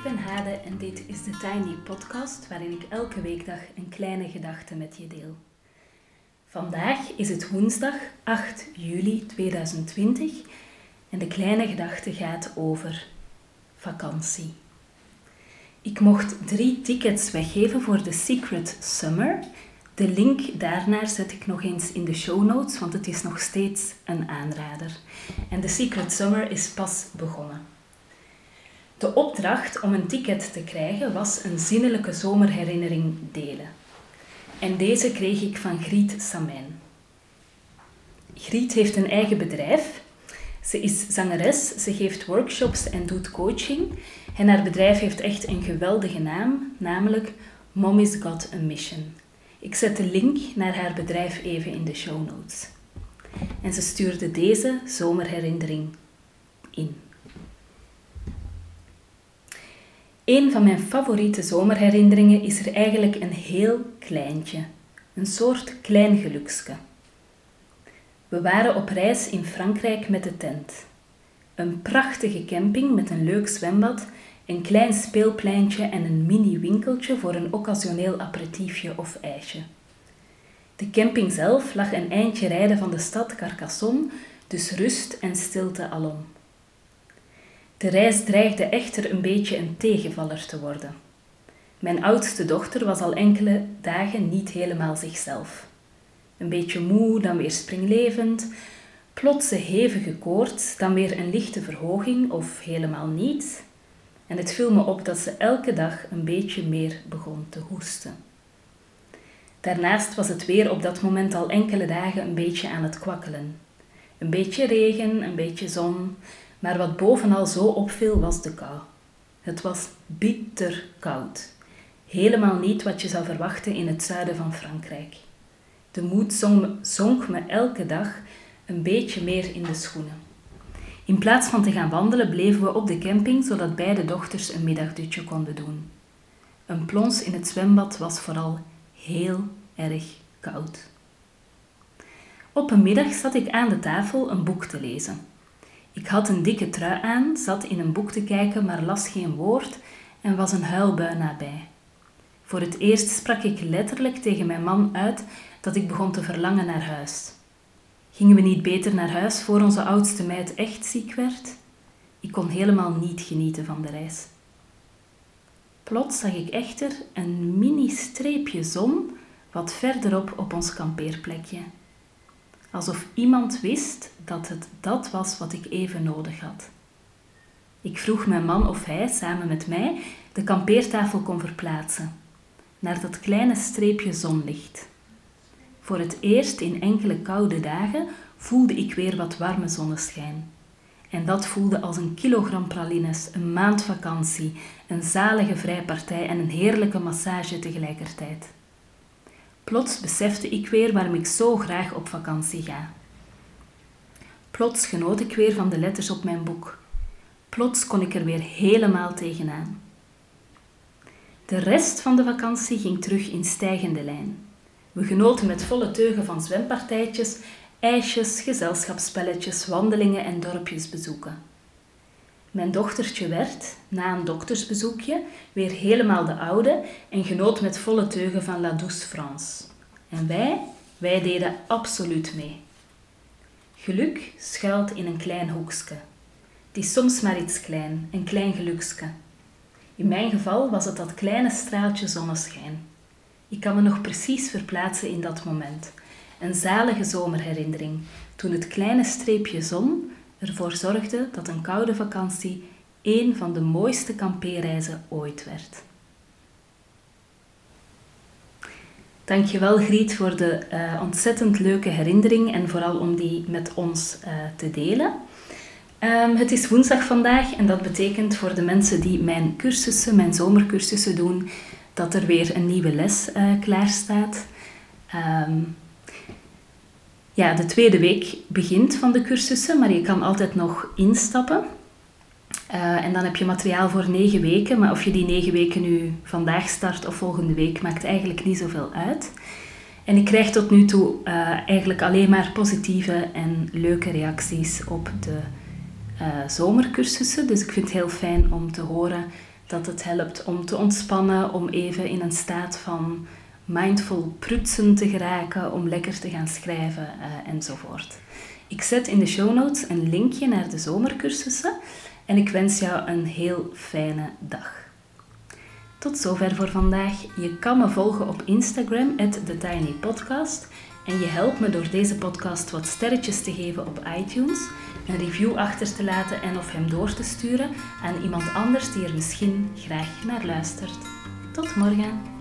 Ik ben Hade en dit is de Tiny Podcast waarin ik elke weekdag een kleine gedachte met je deel. Vandaag is het woensdag 8 juli 2020 en de kleine gedachte gaat over vakantie. Ik mocht drie tickets weggeven voor de Secret Summer. De link daarnaar zet ik nog eens in de show notes, want het is nog steeds een aanrader. En de Secret Summer is pas begonnen. De opdracht om een ticket te krijgen was een zinnelijke zomerherinnering delen. En deze kreeg ik van Griet Samijn. Griet heeft een eigen bedrijf. Ze is zangeres, ze geeft workshops en doet coaching. En haar bedrijf heeft echt een geweldige naam, namelijk Mommy's Got a Mission. Ik zet de link naar haar bedrijf even in de show notes. En ze stuurde deze zomerherinnering in. Een van mijn favoriete zomerherinneringen is er eigenlijk een heel kleintje. Een soort klein gelukske. We waren op reis in Frankrijk met de tent. Een prachtige camping met een leuk zwembad, een klein speelpleintje en een mini-winkeltje voor een occasioneel aperitiefje of ijsje. De camping zelf lag een eindje rijden van de stad Carcassonne, dus rust en stilte alom. De reis dreigde echter een beetje een tegenvaller te worden. Mijn oudste dochter was al enkele dagen niet helemaal zichzelf. Een beetje moe, dan weer springlevend, plotse hevige koorts, dan weer een lichte verhoging of helemaal niet. En het viel me op dat ze elke dag een beetje meer begon te hoesten. Daarnaast was het weer op dat moment al enkele dagen een beetje aan het kwakkelen. Een beetje regen, een beetje zon, maar wat bovenal zo opviel was de kou. Het was bitter koud. Helemaal niet wat je zou verwachten in het zuiden van Frankrijk. De moed zonk me elke dag een beetje meer in de schoenen. In plaats van te gaan wandelen bleven we op de camping zodat beide dochters een middagdutje konden doen. Een plons in het zwembad was vooral heel erg koud. Op een middag zat ik aan de tafel een boek te lezen. Ik had een dikke trui aan, zat in een boek te kijken, maar las geen woord en was een huilbui nabij. Voor het eerst sprak ik letterlijk tegen mijn man uit dat ik begon te verlangen naar huis. Gingen we niet beter naar huis voor onze oudste meid echt ziek werd? Ik kon helemaal niet genieten van de reis. Plots zag ik echter een mini-streepje zon wat verderop op ons kampeerplekje alsof iemand wist dat het dat was wat ik even nodig had. Ik vroeg mijn man of hij samen met mij de kampeertafel kon verplaatsen naar dat kleine streepje zonlicht. Voor het eerst in enkele koude dagen voelde ik weer wat warme zonneschijn. En dat voelde als een kilogram pralines, een maand vakantie, een zalige vrijpartij en een heerlijke massage tegelijkertijd. Plots besefte ik weer waarom ik zo graag op vakantie ga. Plots genoot ik weer van de letters op mijn boek. Plots kon ik er weer helemaal tegenaan. De rest van de vakantie ging terug in stijgende lijn. We genoten met volle teugen van zwempartijtjes, ijsjes, gezelschapsspelletjes, wandelingen en dorpjesbezoeken. Mijn dochtertje werd, na een doktersbezoekje, weer helemaal de oude en genoot met volle teugen van La Douce France. En wij, wij deden absoluut mee. Geluk schuilt in een klein hoekske. Het is soms maar iets klein, een klein gelukske. In mijn geval was het dat kleine straaltje zonneschijn. Ik kan me nog precies verplaatsen in dat moment. Een zalige zomerherinnering, toen het kleine streepje zon ervoor zorgde dat een koude vakantie een van de mooiste kampeerreizen ooit werd. Dankjewel Griet voor de uh, ontzettend leuke herinnering en vooral om die met ons uh, te delen. Um, het is woensdag vandaag en dat betekent voor de mensen die mijn cursussen, mijn zomercursussen doen, dat er weer een nieuwe les uh, klaar staat. Um, ja, de tweede week begint van de cursussen, maar je kan altijd nog instappen. Uh, en dan heb je materiaal voor negen weken, maar of je die negen weken nu vandaag start of volgende week, maakt eigenlijk niet zoveel uit. En ik krijg tot nu toe uh, eigenlijk alleen maar positieve en leuke reacties op de uh, zomercursussen. Dus ik vind het heel fijn om te horen dat het helpt om te ontspannen, om even in een staat van mindful prutsen te geraken, om lekker te gaan schrijven uh, enzovoort. Ik zet in de show notes een linkje naar de zomercursussen en ik wens jou een heel fijne dag. Tot zover voor vandaag. Je kan me volgen op Instagram, TheTinyPodcast. En je helpt me door deze podcast wat sterretjes te geven op iTunes, een review achter te laten en of hem door te sturen aan iemand anders die er misschien graag naar luistert. Tot morgen!